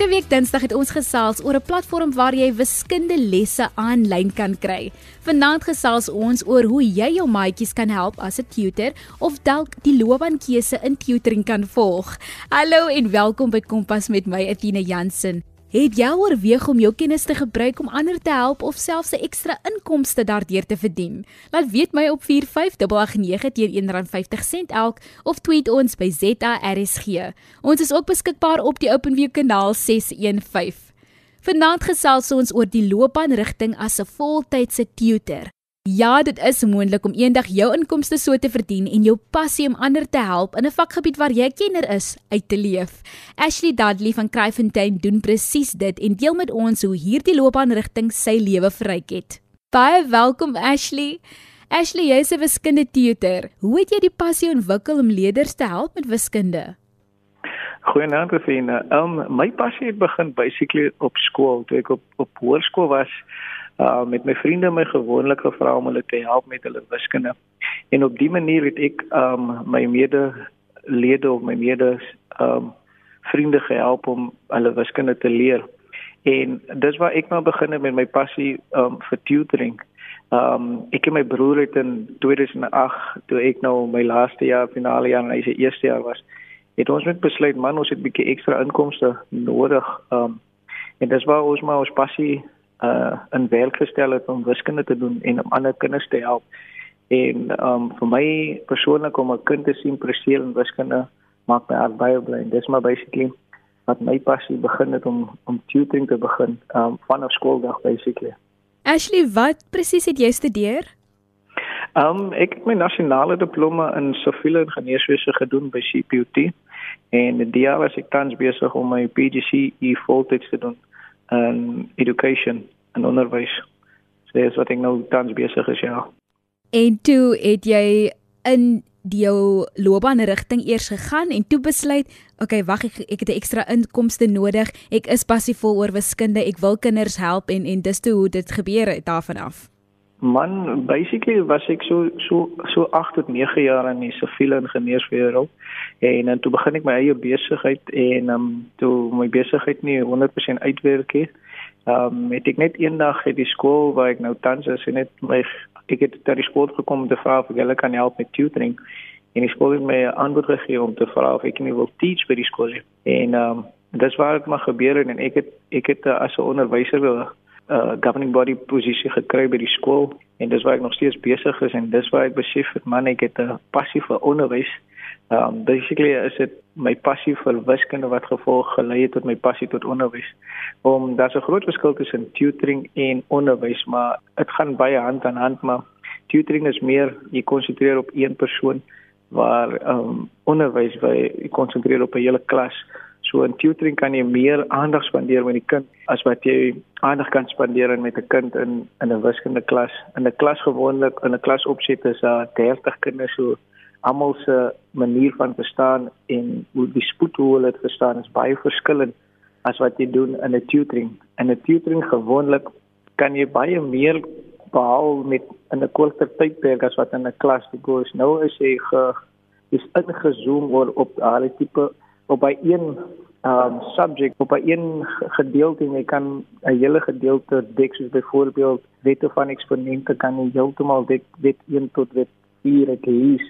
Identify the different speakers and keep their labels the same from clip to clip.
Speaker 1: Verlede week Dinsdag het ons gesels oor 'n platform waar jy wiskunde lesse aanlyn kan kry. Vanaand gesels ons oor hoe jy jou maatjies kan help as 'n tutor of dalk die loopbaankeuse in tutoring kan volg. Hallo en welkom by Kompas met my Athena Jansen. Het jy oorweeg om jou kennis te gebruik om ander te help of selfs 'n ekstra inkomste daardeur te verdien? Laat weet my op 4589 teen R1.50 elk of tweet ons by ZARSG. Ons is ook beskikbaar op die OpenView kanaal 615. Vanaand gesels ons oor die loopbaanrigting as 'n voltydse tutor. Ja, dit is moontlik om eendag jou inkomste so te verdien en jou passie om ander te help in 'n vakgebied waar jy kenner is uit te leef. Ashley Dudley van Cryfontein doen presies dit en deel met ons hoe hierdie loopbaanrigting sy lewe verryk het. Baie welkom Ashley. Ashley, jy's 'n wiskunde tutor. Hoe het jy die passie ontwikkel om leerders te help met wiskunde?
Speaker 2: Goeienaand, Rafina. Um my passie het begin basically op skool, toe ek op op hoërskool was uh met my vriende my gewoonlik gevra om hulle te help met hulle wiskunde. En op die manier het ek um my mede lede of my mede um vriende gehelp om hulle wiskunde te leer. En dis waar ek nou begin het met my passie um vir tutoring. Um ek en my broer het in 2008 toe ek nou my laaste jaar finale jaar en hy se eerste jaar was, het ons net besluit man ons het 'n bietjie ekstra inkomste nodig. Um en dis waar ons maar ons passie uh in werk gestel het om wiskunde te doen en om ander kinders te help. En um vir my persoonlik om 'n kind te sien presteer in wiskunde maak my hart baie bly. Dis maar basically wat my passie begin het om om tutoring te begin um vanaf skooldag basically.
Speaker 1: Ashley, wat presies het jy studeer?
Speaker 2: Um ek het my nasionale diploma in siviele ingenieurswese gedoen by CPUT en die jaar was ek tans besig om my PGCE voltyds te doen in education en onderwys. So dis wat ek nou tans besig is ja.
Speaker 1: En toe het jy in jou loopbaanrigting eers gegaan en toe besluit, okay, wag ek ek het 'n ekstra inkomste nodig. Ek is passievol oor wiskunde. Ek wil kinders help en en dis toe hoe dit gebeur het daarvan af.
Speaker 2: Man, basically was ek so so so 8 tot 9 jaar in die siviele ingenieurswêreld en dan toe begin ek my eie besigheid en ehm um, toe my besigheid nie 100% uitwerk het. Ehm um, het ek net eendag uit die skool waar ek nou tans is en net my ek het daar die skool gekom om te vra of ek hulle kan help met tutoring. En die skool het my aanbod gegee om te vra of ek nie wil teach by die skool nie. En ehm um, dis waar dit maar gebeur het en ek het ek het uh, as 'n onderwyser wil uh, governing body posisie gekry by die skool en dis waar ek nog steeds besig is en dis waar ek besef het man ek het 'n passie vir onderwys. Um basically is dit my passie vir wiskunde wat gevolg gelei het tot my passie tot onderwys. Om daar's 'n groot verskil tussen tutoring en onderwys, maar dit gaan baie hand aan hand maar tutoring is meer jy konsentreer op een persoon waar um onderwys jy konsentreer op 'n hele klas. So in tutoring kan jy meer aandag spandeer met die kind as wat jy aandag kan spandeer met 'n kind in in 'n wiskunde klas. In 'n klas gewoonlik in 'n klas opset is daar 30 kinders so almal se manier van verstaan en hoe die spoed hoe hulle dit verstaan is baie verskillend as wat jy doen in 'n tutoring. In 'n tutoring gewoonlik kan jy baie meer behaal met in 'n korter tydperk as wat in 'n klas because nou is jy ge is ingezoom oor op daardie tipe op by een um subject op by een gedeelte jy kan 'n hele gedeelte dek soos byvoorbeeld wette van eksponente kan jy heeltemal dek wet 1 tot wet 4 lees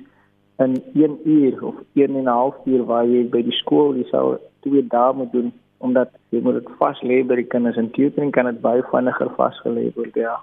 Speaker 2: in 1 uur of 1 en 'n half uur waar jy by die skool jy sou twee dae moet doen omdat jy moet dit vas lê by die kinders en tutoring kan dit baie vinniger vasgelê word ja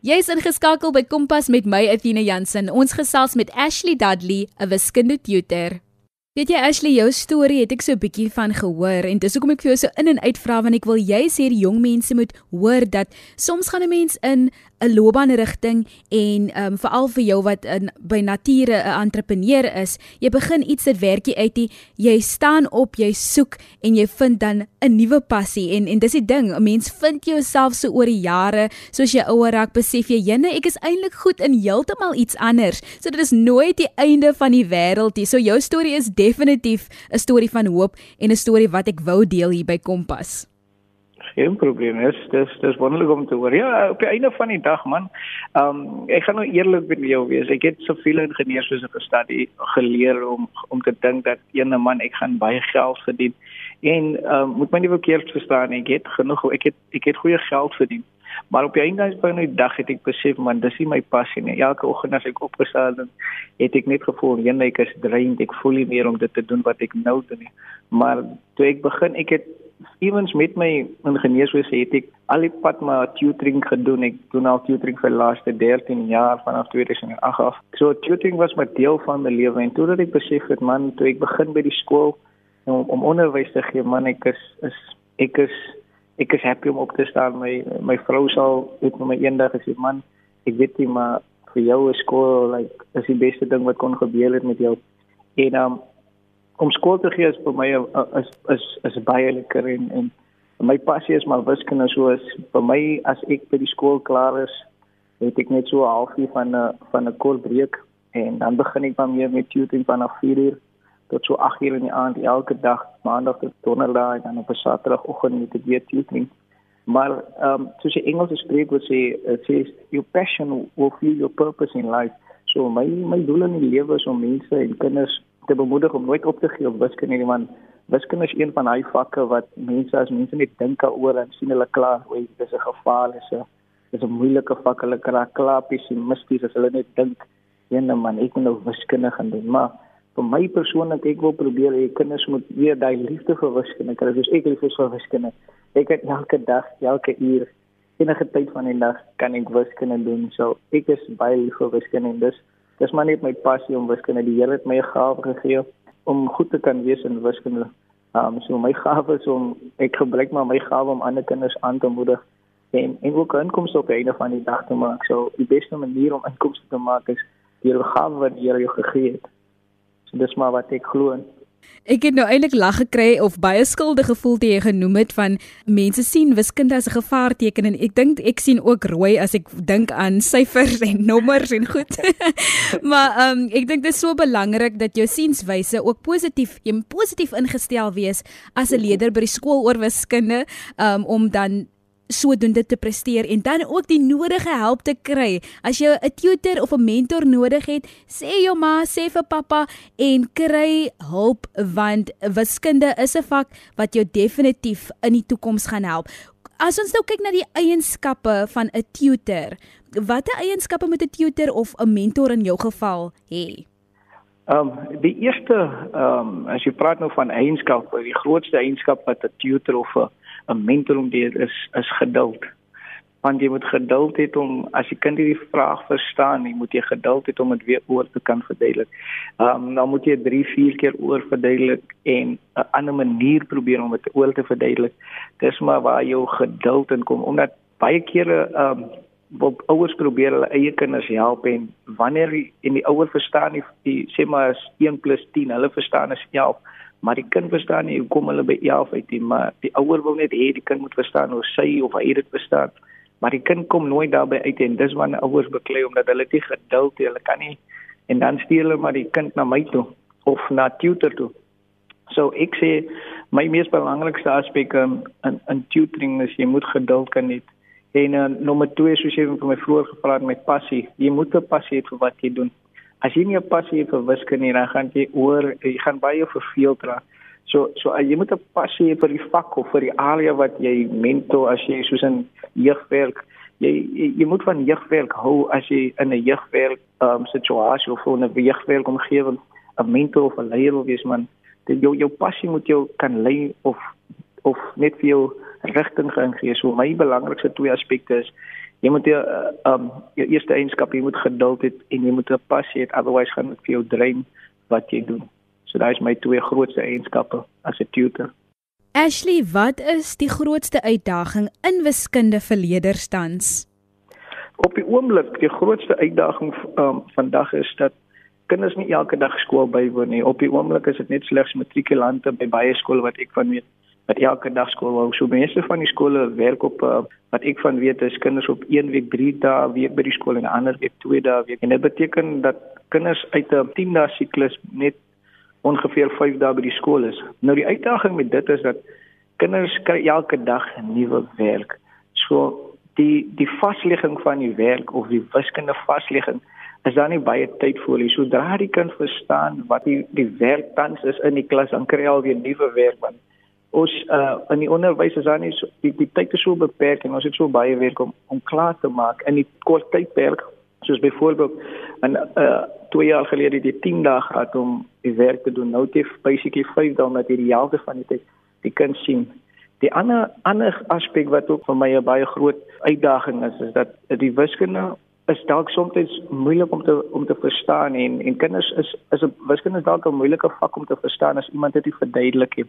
Speaker 1: Jy is ingeskakel by Kompas met my Athena Jansen. Ons gesels met Ashley Dudley, 'n wiskunde tutor. Weet jy Ashley, jou storie het ek so 'n bietjie van gehoor en dis hoekom ek vir jou so in en uit vra want ek wil jy sê die jong mense moet hoor dat soms gaan 'n mens in 'n loopbaanrigting en ehm um, veral vir jou wat in by nature 'n entrepreneur is, jy begin iets dit werkie uit jy, jy staan op, jy soek en jy vind dan 'n nuwe passie en en dis die ding, 'n mens vind jouself so oor die jare, soos jy ouer raak, besef jy, jene, ek is eintlik goed in heeltemal iets anders. So dit is nooit die einde van die wêreld nie. So jou storie is definitief 'n storie van hoop en 'n storie wat ek wou deel hier by Kompas
Speaker 2: geen probleem is. Dis dis wonderlik om te hoor. Ja, op die einde van die dag man, ehm um, ek gaan nou eerlik met jou wees. Ek het soveel ingenieurswese gestudie geleer om om te dink dat ene man ek gaan baie geld verdien En ehm um, moet my nie verkeerd verstaan nie. Ek het genoeg ek het ek het goeie geld verdien. Maar op die einde van die dag het ek besef man, dis nie my passie nie. Elke oggend as ek opgestaan het, het ek net gevoel, "Jene, ek is dreigend. Ek voel nie meer om dit te doen wat ek nou doen nie." Maar toe ek begin, ek het ewens met my ingenieurswese het ek al die pad maar tutoring gedoen. Ek doen al tutoring vir die laaste 13 jaar vanaf 2008 af. So tutoring was my deel van my lewe en toe dat ek besef het man, toe ek begin by die skool om, om onderwys te gee, man, ek is is ek is ek is happy om op te staan. My my vrou sal het my eendag gesê, man, ek weet nie maar vir jou is skool like is die beste ding wat kon gebeur het met jou. En um, om skool te gee is vir my is is is baie lekker en en my passie is maar wiskunde so is vir my as ek by die skool klaar is het ek net so 'n halfuur van 'n van 'n kort breek en dan begin ek dan weer met tutoring vanaf 4uur tot so 8uur in die aand elke dag maandag tot donderdag en dan op 'n saterdagoggend met die weer tutoring. Maar ehm um, soos die Engelse spreekwoord sê it says your passion will fuel your purpose in life. So my my doel in die lewe is om mense en kinders te bemoedig om nooit op te gee op wiskunde nie want wiskunde is een van daai vakke wat mense as mense net dink daaroor en sien hulle klaar hoe dit is 'n gevaar is 'n is 'n moeilike vak hulle kraak klaar pessimisties as hulle net dink ene man ek moet nou wiskunde gaan doen. Maar vir my persoonlik ek wil probeer hê kinders moet weer daai liefde vir wiskunde kry soos ek lief is vir wiskunde. Ek het elke dag elke uur enige tyd van die dag kan ek wiskunde doen. So ek is baie lief vir wiskunde en dis dis maar net my passie om wiskunde. Die Here het my 'n gawe gegee om goed te kan wees in wiskunde. Um, so my gawe is om ek gebruik maar my gawe om ander kinders aan te moedig en en ook inkomste op einde van die dag te maak. So die beste manier om inkomste te maak is deur die gawe wat die Here jou gegee het. So dis maar wat ek glo.
Speaker 1: Ek het nou eintlik lag gekry of baie skuldig gevoel toe jy genoem het van mense sien wiskunde as 'n gevaarteken en ek dink ek sien ook rooi as ek dink aan syfers en nommers en goed. maar ehm um, ek dink dit is so belangrik dat jou sienswyse ook positief en positief ingestel wees as 'n leier by die skool oor wiskunde um, om dan sodoende te presteer en dan ook die nodige hulp te kry. As jy 'n tutor of 'n mentor nodig het, sê jou ma, sê vir pappa en kry hulp want wiskunde is 'n vak wat jou definitief in die toekoms gaan help. As ons nou kyk na die eienskappe van 'n tutor, watter eienskappe moet 'n tutor of 'n mentor in jou geval hê?
Speaker 2: Ehm um, die eerste ehm um, as jy praat nou van eienskappe, die grootste eienskap wat 'n tutor of 'n mentor om dit is is geduld. Want jy moet geduld hê om as jy kind hierdie vraag verstaan, jy moet jy geduld hê om dit weer oor te kan verduidelik. Ehm um, dan moet jy 3, 4 keer oor verduidelik en 'n ander manier probeer om dit oor te verduidelik. Dis maar waar jou geduld in kom omdat baie kere ehm um, wat ouers probeer hulle eie kinders help en wanneer in die ouer verstaan die, die sê maar as 1 + 10, hulle verstaan as 11 maar die kind verstaan nie hoekom hulle by 11 uit nie, maar die ouer wil net hê die kind moet verstaan hoe sy of hy dit verstaan. Maar die kind kom nooit daarby uit en dis wanneer ouers beklei omdat hulle nie geduld het, hulle kan nie en dan stuur hulle maar die kind na my toe of na tutor toe. So ek sê my mees belangrikste aspek in in tutoring is jy moet geduld kan hê. En uh, nommer 2 soos jy vir my vroeër gevra het met passie, jy moet 'n passie hê vir wat jy doen as jy nie 'n passie vir wiskunde het, dan gaan jy oor jy gaan baie verveeld raak. So so jy moet 'n passie hê vir die vak of vir die area wat jy mentor as jy soos 'n jeugwerk jy, jy jy moet van jeugwerk hou as jy in 'n jeugwerk um, situasie of 'n jeugwerk omgewing 'n mentor of 'n leier wil wees man. Dit jou jou passie moet jou kan lei of of net vir jou rigting gaan gee. So my belangrikste twee aspekte is jy moet jy uh, um jou eerste eienskap jy moet geduld hê en jy moet 'n passie hê otherwise gaan dit vir jou drein wat jy doen. So daai is my twee grootste eienskappe as 'n tutor.
Speaker 1: Ashley, wat is die grootste uitdaging in wiskunde vir leerderstands?
Speaker 2: Op die oomblik, die grootste uitdaging um vandag is dat kinders nie elke dag skool bywoon nie. Op die oomblik is dit net slegs matrikulante by baie skole wat ek van weet wat elke dag skool hou. So meeste van die skole werk op uh, wat ek van weet is kinders op 1 week 3 dae week by die skool en ander week 2 dae week. En dit beteken dat kinders uit 'n 10 dae siklus net ongeveer 5 dae by die skool is. Nou die uitdaging met dit is dat kinders kry elke dag 'n nuwe werk. So die die vaslegging van die werk of die wiskunde vaslegging is daar nie baie tyd vir hulle. Sodra die kind verstaan wat die die werk tans is in die klas, dan kry hy al weer nuwe werk want ons uh, in die onderwys is daar nie so, die, die tyd is so beperk en ons het so baie werk om om klaar te maak. In die kort tydperk soos byvoorbeeld en uh 2 jaar gelede die 10 dae gehad om die werk te doen. Nou het jy basically 5 dae met die helfte van die tyd die kind sien. Die ander ander aspek wat ook vir my 'n baie groot uitdaging is is dat die wiskunde is dalk soms moeilik om te om te verstaan en en kinders is is 'n wiskunde is dalk 'n moeilike vak om te verstaan as iemand dit nie verduidelik nie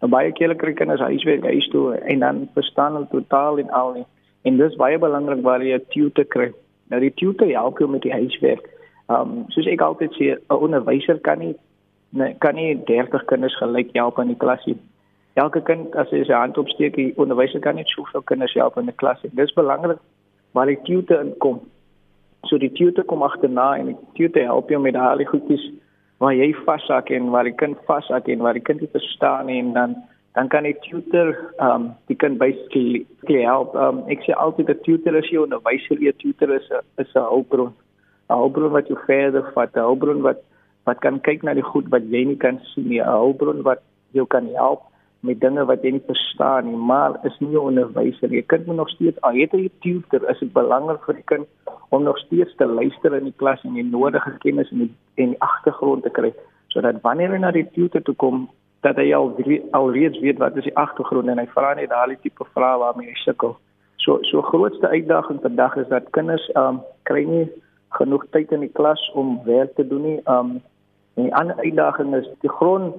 Speaker 2: Nou baie keer kry kinders huiswerk huis toe en dan verstaan hulle totaal en al nie. En dis baie belangrik waar jy 'n tutor kry. Nou die tutor help jou met die huiswerk. Ehm um, soos ek altyd sê, 'n onderwyser kan nie nee, kan nie 30 kinders gelyk help in die klas nie. Elke kind as hy sy hand opsteek, die onderwyser kan net soveel kinders help in 'n klas nie. Dis belangrik waar die tutor inkom. So die tutor kom agterna en die tutor help jou met al die goedjies waar jy vashak en waar die kind vashak en waar die kind nie verstaan en dan dan kan 'n tutor um die kind basically help. Um ek sê altyd 'n tutor is 'n onderwyser, 'n tutor is 'n is 'n hulpbron. 'n Hulpbron wat jou verder vat, 'n hulpbron wat wat kan kyk na die goed wat jy nie kan sien nie, 'n hulpbron wat jou kan help met dinge wat jy nie verstaan nie, maar is nie 'n onderwyser nie. Jy kind moet nog steeds al het jy 'n tutor, is dit belangrik vir die kind om nog steeds te luister in die klas en die nodige kennis en die, en die agtergrond te kry sodat wanneer hy na die tutor toe kom, dat hy al al reeds weet wat is die agtergrond en hy vra net daai tipe vrae waarmee hy sukkel. So so grootste uitdaging vandag is dat kinders um kry nie genoeg tyd in die klas om werk te doen nie. Um en die ander uitdaging is die grond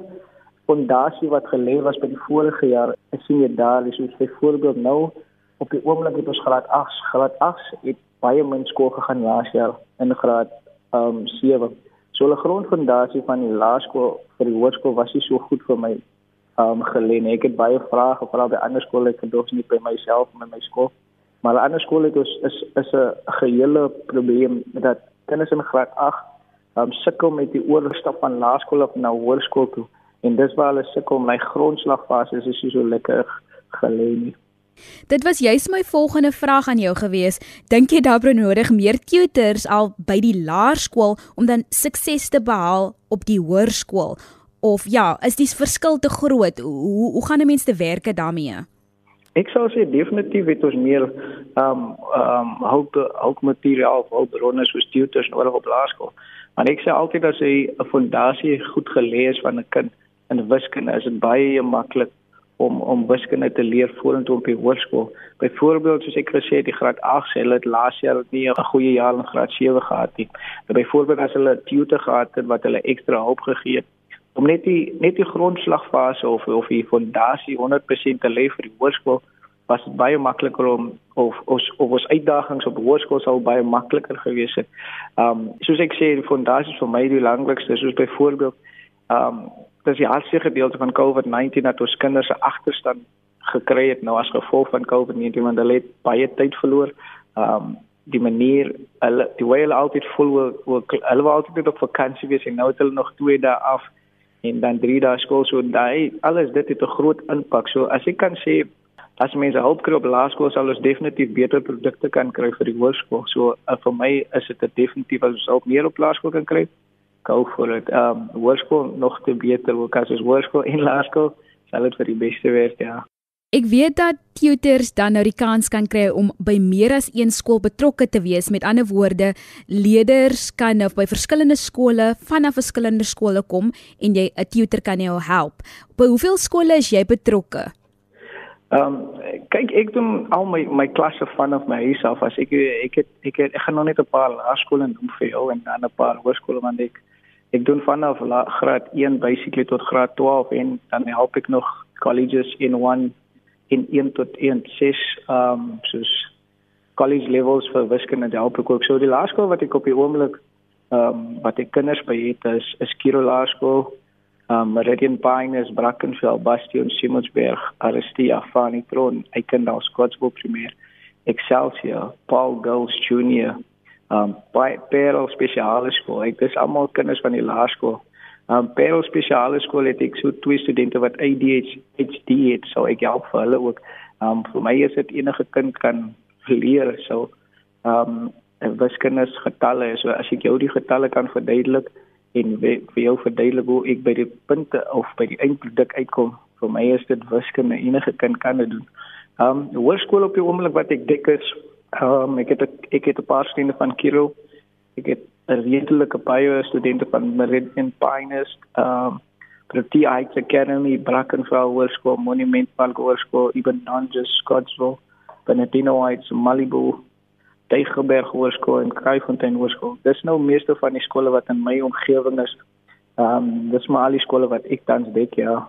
Speaker 2: fondasie wat gelê was by die vorige jaar, ek sien jy daar, is soos byvoorbeeld nou op die oomblik het ons graad 8, graad 8 het baie min skool gegaan laas jaar in graad um 7. So 'n grondfondasie van die laerskool vir die hoërskool was nie so goed vir my um gelê nie. Ek het baie vrae gevra by ander skole, ek gedoog nie by myself met my skool. Maar ander skole het ons is is 'n gehele probleem dat kinders in graad 8 um sukkel met die oorstap van laerskool op na hoërskool toe en dis waar hulle sukkel my grondslagfase is nie so lekker gelê nie.
Speaker 1: Dit was juist my volgende vraag aan jou gewees. Dink jy daar benodig meer tutors al by die laerskool om dan sukses te behaal op die hoërskool? Of ja, is die verskil te groot? Hoe hoe gaan 'n mens te werk daarmee?
Speaker 2: Ek sou sê definitief het ons meer ehm um, ehm um, hulp hulp materiaal, hulp bronne soos tutors nodig op laerskool. Maar ek sê altyd as jy 'n fondasie goed gelê is van 'n kind, in wiskunde is dit baie maklik om om wiskunde te leer vorentoe op die hoërskool. Byvoorbeeld soos ek gesê het, die graad 8 se hulle het laas jaar nie 'n goeie jaar in graad 7 gehad nie. Byvoorbeeld as hulle 'n tutor gehad het wat hulle ekstra hulp gegee het om net die net die grondslagfase of of die fondasie 100% te lê vir die hoërskool was dit baie makliker om of ons of ons uitdagings op hoërskool sou baie makliker gewees het. Um soos ek sê, die fondasie is vir my die belangrikste, soos byvoorbeeld um dis die hardste gedeelte van COVID-19 dat ons kinders 'n agterstand gekry het nou as gevolg van COVID-19 want hulle het baie tyd verloor. Um die manier hulle die way hulle altyd vol wil, wil hulle wou altyd op vakansie wees en nou het hulle nog 2 dae af en dan 3 dae skool so daai alles dit het 'n groot impak. So as ek kan sê as mense hulp kry op laerskool sal ons definitief beter produkte kan kry vir die hoërskool. So uh, vir my is dit definitief as ons ook meer op laerskool kan kry go for it. Um hoërskool nog te beter, ook as ons hoërskool en laerskool sal dit vir die beste wees, ja.
Speaker 1: Ek weet dat tutors dan nou die kans kan kry om by meer as een skool betrokke te wees. Met ander woorde, leerders kan nou by verskillende skole vanaf verskillende skole kom en jy 'n tutor kan jou help. By hoeveel skole is jy betrokke?
Speaker 2: Ehm um, kyk ek doen al my my klasse vanaf my huis af as ek ek het ek het, ek gaan nog net 'n paar laerskole doen vir jou en dan 'n paar hoërskole want ek ek doen vanaf graad 1 basically tot graad 12 en dan help ek nog colleges in 1 in 1 tot 1 6 um soos college levels vir wiskunde help ek ook. So die laerskool wat ek op die oomblik um wat ek kinders by het is is Kiro laerskool um Meridian Pines Brackenfell Bastion Simonsberg Aristia Fanny Tron Eikendal Scottsville Premier Excelsior Paul Girls Junior um by Parel spesiale skool. Ek dis almal kinders van die laerskool. Um Parel spesiale skool het ek so twee studente wat ADHD het, so ek help vir hulle ook. Um vir my is dit enige kind kan leer so um wiskunde getalle so as ek jou die getalle kan verduidelik en vir jou verduidelik hoe ek by die punte of by die eindproduk uitkom vir my is dit wiskunde enige kind kan dit doen. Ehm um, hoërskool op die oomblik wat ek dik is, ehm um, ek het ek het 'n paar studente van Kiro. Ek het 'n redelike baie studente van Meridian Pines, ehm um, Protea Heights Academy, Brackenfell Hoërskool, Monument Park Hoërskool, Ibn Nanjas, Scottsville, Bernardino Heights, Malibu, Tygerberg Hoërskool en Kraaifontein Hoërskool. Dis nou meeste van die skole wat in my omgewing is. Um, dis maar al die skole wat ek tans dek, ja.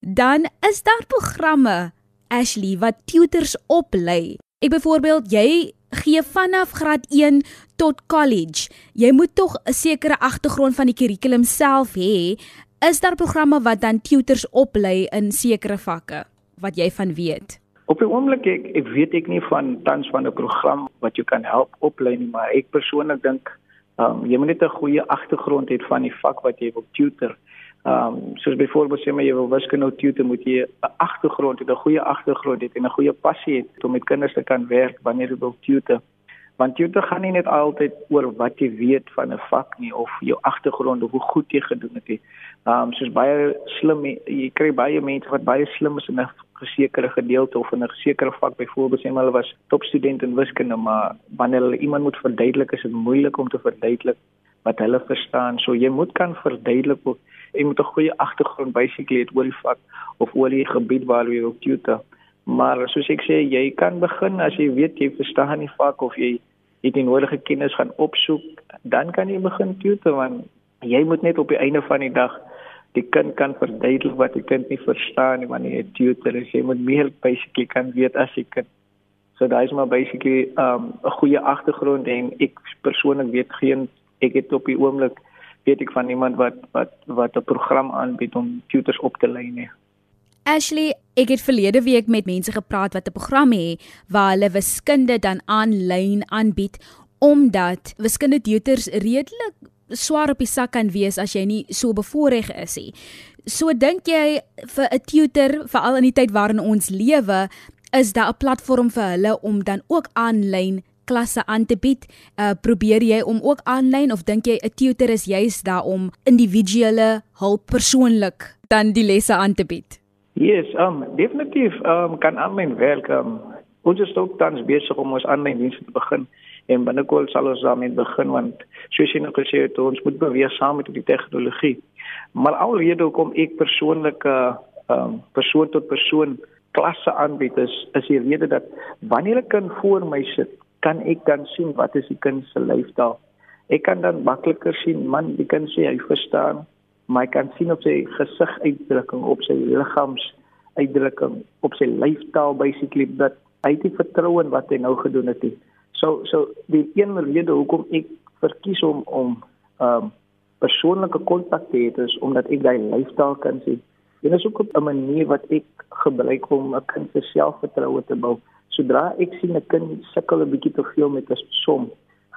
Speaker 1: Dan is daar programme Ashley wat tutors oplei. Ek byvoorbeeld, jy gee vanaf graad 1 tot college. Jy moet tog 'n sekere agtergrond van die kurrikulum self hê. Is daar programme wat dan tutors oplei in sekere vakke wat jy van weet?
Speaker 2: Op die oomblik ek ek weet ek nie van tans van 'n program wat jou kan help oplei nie, maar ek persoonlik dink ehm um, jy moet net 'n goeie agtergrond hê van die vak wat jy wil tutor. Ehm um, soos byvoorbeeld sê maar jy wil wiskunde tutor moet jy 'n agtergrond hê, 'n goeie agtergrond hê en 'n goeie passie hê om met kinders te kan werk wanneer jy wil tutor. Want tutor gaan nie net altyd oor wat jy weet van 'n vak nie of jou agtergrond of hoe goed jy gedoen het nie. Ehm um, soos baie slim jy kry baie mense wat baie slim is in 'n sekere gedeelte of in 'n sekere vak byvoorbeeld sê maar hulle was topstudent in wiskunde maar wanneer hulle iemand moet verduidelik is dit moeilik om te verduidelik wat hulle verstaan. So jy moet kan verduidelik ook jy moet 'n goeie agtergrond basically het oor die vak of oor die gebied waar jy wil tutor. Maar soos ek sê, jy kan begin as jy weet jy verstaan die vak of jy het die nodige kennis gaan opsoek, dan kan jy begin tutor want jy moet net op die einde van die dag die kind kan verduidelik wat die kind nie verstaan nie wanneer jy tutor is. Jy moet meer basically kan weet as jy kan. So daai is maar basically um, 'n um, goeie agtergrond en ek persoonlik weet geen ek het op die oomblik weet ek van iemand wat wat wat 'n program aanbied om tutors op te lei nie.
Speaker 1: Ashley, ek het verlede week met mense gepraat wat 'n program het waar hulle wiskunde dan aanlyn aanbied omdat wiskunde tutors redelik swaar op die sak kan wees as jy nie so bevoorreg is nie. So dink jy vir 'n tutor veral in die tyd waarin ons lewe, is daar 'n platform vir hulle om dan ook aanlyn klasse aan te bied? Uh probeer jy om ook aanlyn of dink jy 'n tutor is juis daar om individuele hulp persoonlik dan die lesse aan te bied?
Speaker 2: Yes, um definitief um kan aanlyn werk. Um, ons is ook tans besig om ons aanlyn dienste te begin en binnekort sal ons daarmee begin want soos jy nou gesê het ons moet beweeg saam met die tegnologie. Maar alrede hoekom ek persoonlik uh um persoon tot persoon klasse aanbied is is die rede dat wanneer 'n kind voor my sit kan ek dan sien wat is die kind se lyfstaal. Ek kan dan makliker sien man, die kind sê hy verstaan, maar ek kan sien op sy gesiguitdrukking, op sy liggaamsuitdrukking, op sy lyfstaal basically dat hy het vertroue wat hy nou gedoen het. So so die een rede hoekom ek verkies om om ehm um, persoonlike kontak te hê is omdat ek daai lyfstaal kan sien. Dit is ook 'n manier wat ek gebruik om 'n kind se selfvertroue te bou sodra ek sien 'n kind sukkel 'n bietjie te veel met 'n som,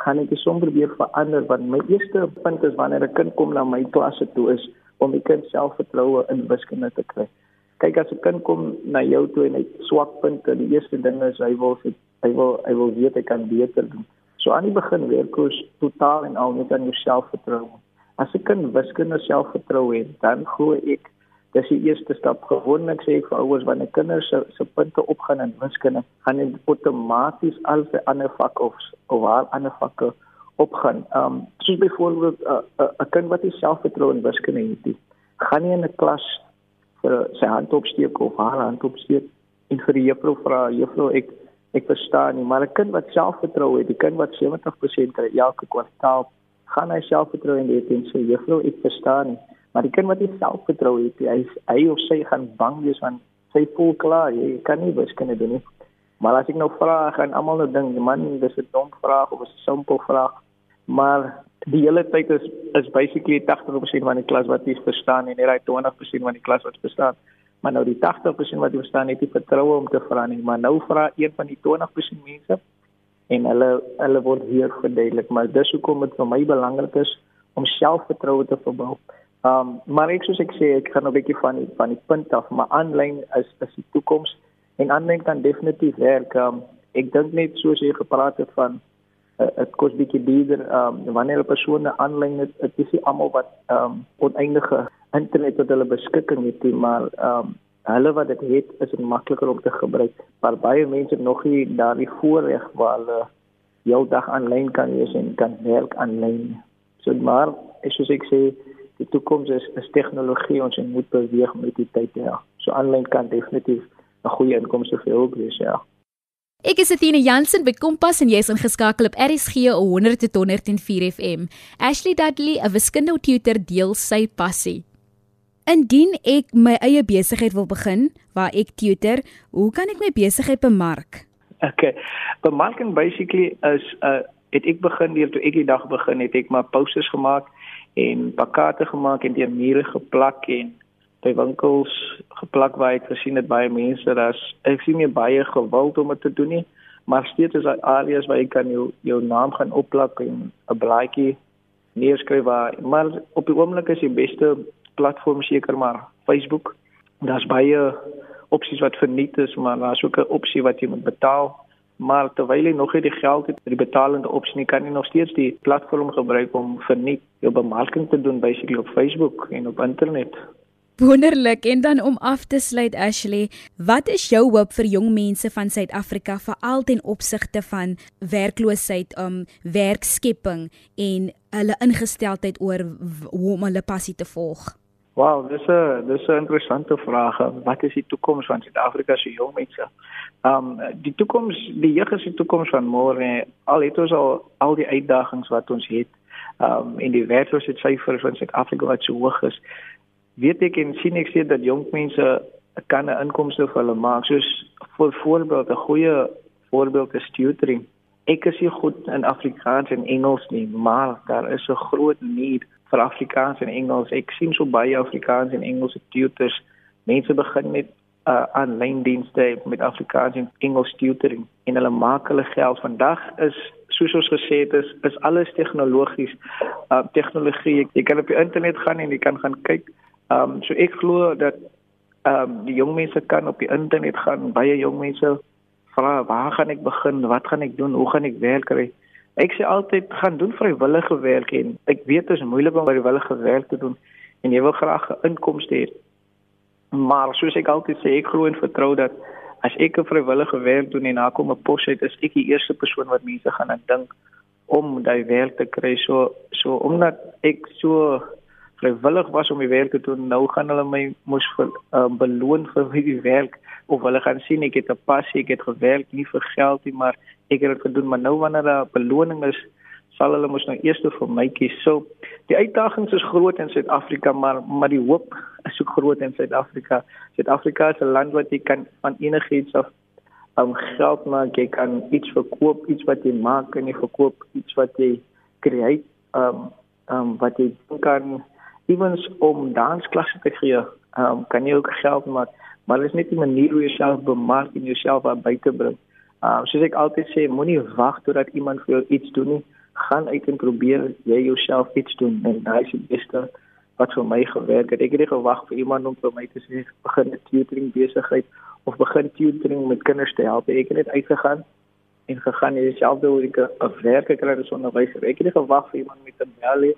Speaker 2: gaan ek die som probeer verander want my eerste punt is wanneer 'n kind kom na my klasse toe is om die kind selfvertroue in wiskunde te kry. Kyk as 'n kind kom na jou toe en hy swak punte, die eerste ding is hy wil hy wil hy wil weet hy kan beter doen. So aan die begin werk ons totaal en al net aan jou selfvertroue. As 'n kind wiskunde selfvertroue het, dan glo ek Dis die eerste stap. Gewoonlik sê ek vir ouers wanneer kinders se se punte opgaan in wiskunde, gaan dit outomaties al sy ander vakke of of al ander vakke opgaan. Um soos byvoorbeeld 'n uh, 'n uh, uh, kind wat nie selfvertroue in wiskunde het nie, gaan nie in 'n klas vir sy hand opsteek of haar hand opsteek en vir die juffrou vra, juffrou ek ek verstaan nie, maar 'n kind wat selfvertroue het, die kind wat 70% kry elke kwartaal, gaan hy selfvertroue dit en sê juffrou ek verstaan nie Maar die kind wat nie selfvertroue het, hy hy of sy gaan bang wees want sy voel klaar, jy kan nie wiskunde doen nie. Maar as ek nou vra, gaan almal nou dink, man, dis 'n dom vraag of 'n simpel vraag. Maar die hele tyd is is basically 80% van die klas wat nie verstaan en net daai 20% van die klas wat verstaan. Maar nou die 80% wat verstaan het nie vertroue om te vra nie, maar nou vra een van die 20% mense en hulle hulle word hier verduidelik, maar dis hoekom dit vir my belangrik is om selfvertroue te verbou. Ehm um, maar ek soos ek sê ek gaan 'n bietjie van die van die punt af maar aanlyn is is die toekoms en aanlyn kan definitief werk. Um, ek dink net soos jy gepraat het van dit uh, kos bietjie duurder ehm um, wanneer 'n persoon aanlyn is dit is nie almal wat ehm um, oneindige internet tot hulle beskikking het nie maar ehm um, hulle wat dit het, is dit makliker om te gebruik. Maar baie mense nog nie daardie voorreg waar hulle jou dag aanlyn kan wees en kan werk aanlyn. So maar soos ek sê, die toekoms is, is tegnologie ons moet beweeg met die tyd ja. So aanlyn kan definitief 'n goeie inkomste vir jou wees ja.
Speaker 1: Ek is Athena Jansen by Kompas en jy's ingeskakel op RSG 100.104 FM. Ashley Dudley, 'n wiskundige tutor, deel sy passie. Indien ek my eie besigheid wil begin waar ek tutor, hoe kan ek my besigheid bemark?
Speaker 2: Okay. Bemarking basically is 'n uh, het ek begin deur toe ek die dag begin het ek maar posters gemaak en plakate gemaak en deur mure geplak en by winkels geplak waar ek gesien het baie mense daar's ek sien nie baie gewild om dit te doen nie maar steeds is daar areas waar jy kan jou jou naam gaan opplak en 'n blaadjie neerskryf waar maar op die oomblik is die beste platform seker maar Facebook. Daar's baie opsies wat verniet is maar daar's ook 'n opsie wat jy moet betaal maar terwyl jy nog nie die geld het vir die betalende opsie nie kan jy nog steeds die platform gebruik om verniet jou bemarking te doen basically op Facebook en op internet
Speaker 1: Wonderlik en dan om af te sluit Ashley, wat is jou hoop vir jong mense van Suid-Afrika veral ten opsigte van werkloosheid, um werkskepping en hulle ingesteldheid oor hoe om hulle passie te volg?
Speaker 2: Wow, dis 'n dis 'n interessante vraag. Wat is die toekoms van Suid-Afrika se jong mense? Um die toekoms, die jeug is die toekoms van môre. Al het ons al al die uitdagings wat ons het, um en die werkloosheidssyfers van Suid-Afrika wat so hoog is weet ek en sien ek sê dat jong mense kan 'n inkomste vir hulle maak soos vir voorbeeld 'n goeie voorbeeld is tutoring ek is goed in Afrikaans en Engels nie maar daar is 'n groot nood vir Afrikaans en Engels ek sien so baie Afrikaans en Engelse tutors mense begin met uh, aanlyn dienste met Afrikaans en Engels tutoring en hulle maak hulle geld vandag is soos ons gesê het is is alles tegnologies uh, tegnologie jy kan op die internet gaan en jy kan gaan kyk um, so ek glo dat um, die jong mense kan op die internet gaan, baie jong mense vra waar gaan ek begin? Wat gaan ek doen? Hoe gaan ek werk kry? Ek sê altyd gaan doen vrywillige werk en ek weet dit is moeilik om vrywillige werk te doen en jy wil graag 'n inkomste hê. Maar soos ek altyd sê, ek glo en vertrou dat as ek 'n vrywillige werk doen en na kom 'n pos uit, is ek die eerste persoon wat mense gaan aan dink om daai werk te kry. So so omdat ek so vrywillig was om die werk te doen, nou gaan hulle my mos vir uh, beloon vir die werk of hulle gaan sien ek het 'n passie, ek het gewerk nie vir geld nie, maar ek het dit gedoen, maar nou wanneer daar 'n beloning is, sal hulle mos nou eers vir my kies. So die uitdagings is groot in Suid-Afrika, maar maar die hoop is ook groot in Suid-Afrika. Suid-Afrika is 'n land wat jy kan van enigiets af om geld maak, jy kan iets verkoop, iets wat jy maak en jy verkoop iets wat jy create, um um wat jy kan ewens om dansklasse te gee, um, kan jy ook geld maak, maar dit is net 'n manier hoe jy jouself bemark en jouself aan buite bring. Um soos ek altyd sê, moenie wag totdat iemand vir jou iets doen nie. Gaan uit en probeer jy jouself iets doen en daai is die beste wat vir my gewerk het. Ek het nie gewag vir iemand om vir my te sê begin 'n tutoring besigheid of begin tutoring met kinders te help. Ek het net uitgegaan en gegaan en jouself deur 'n werk kry as onderwyser. Ek het nie gewag vir iemand met 'n bel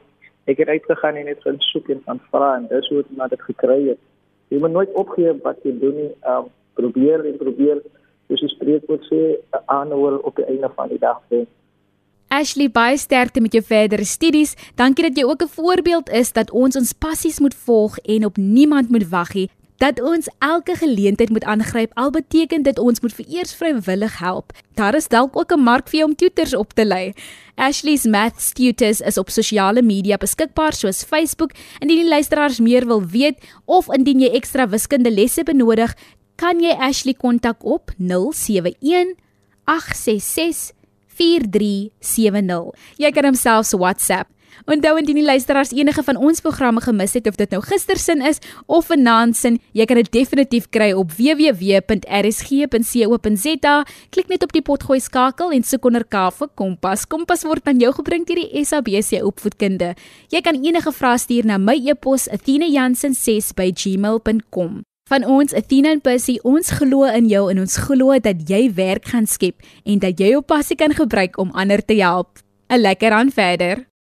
Speaker 2: ek het uitgegaan en net gaan soek en van vra en dis hoe ek dit gekry het. Jy moet nooit opgee wat jy doen nie. Um, probeer en probeer. Dis 'n spreekwoord sê aanhou op die einde van die dag sê.
Speaker 1: Ashley, baie sterkte met jou verdere studies. Dankie dat jy ook 'n voorbeeld is dat ons ons passies moet volg en op niemand moet wag nie dat ons elke geleentheid moet aangryp al beteken dit ons moet vereers vrywillig help. Daar is dalk ook 'n mark vir jou om tutors op te lei. Ashley's Math Tutors is op sosiale media beskikbaar soos Facebook. Indien die luisteraars meer wil weet of indien jy ekstra wiskunde lesse benodig, kan jy Ashley kontak op 071 866 4370. Jy kan homself WhatsApp Onthou indien die luisteraars enige van ons programme gemis het of dit nou gister sin is of vanaand sin, jy kan dit definitief kry op www.rsg.co.za. Klik net op die potgooi skakel en soek onder K vir Kompas. Kompas word aan jou gebring deur die SABC Opvoedkunde. Jy kan enige vrae stuur na my e-pos athena.jansen6@gmail.com. Van ons Athena en Percy, ons glo in jou en ons glo dat jy werk gaan skep en dat jy jou passie kan gebruik om ander te help. 'n Lekker aan verder.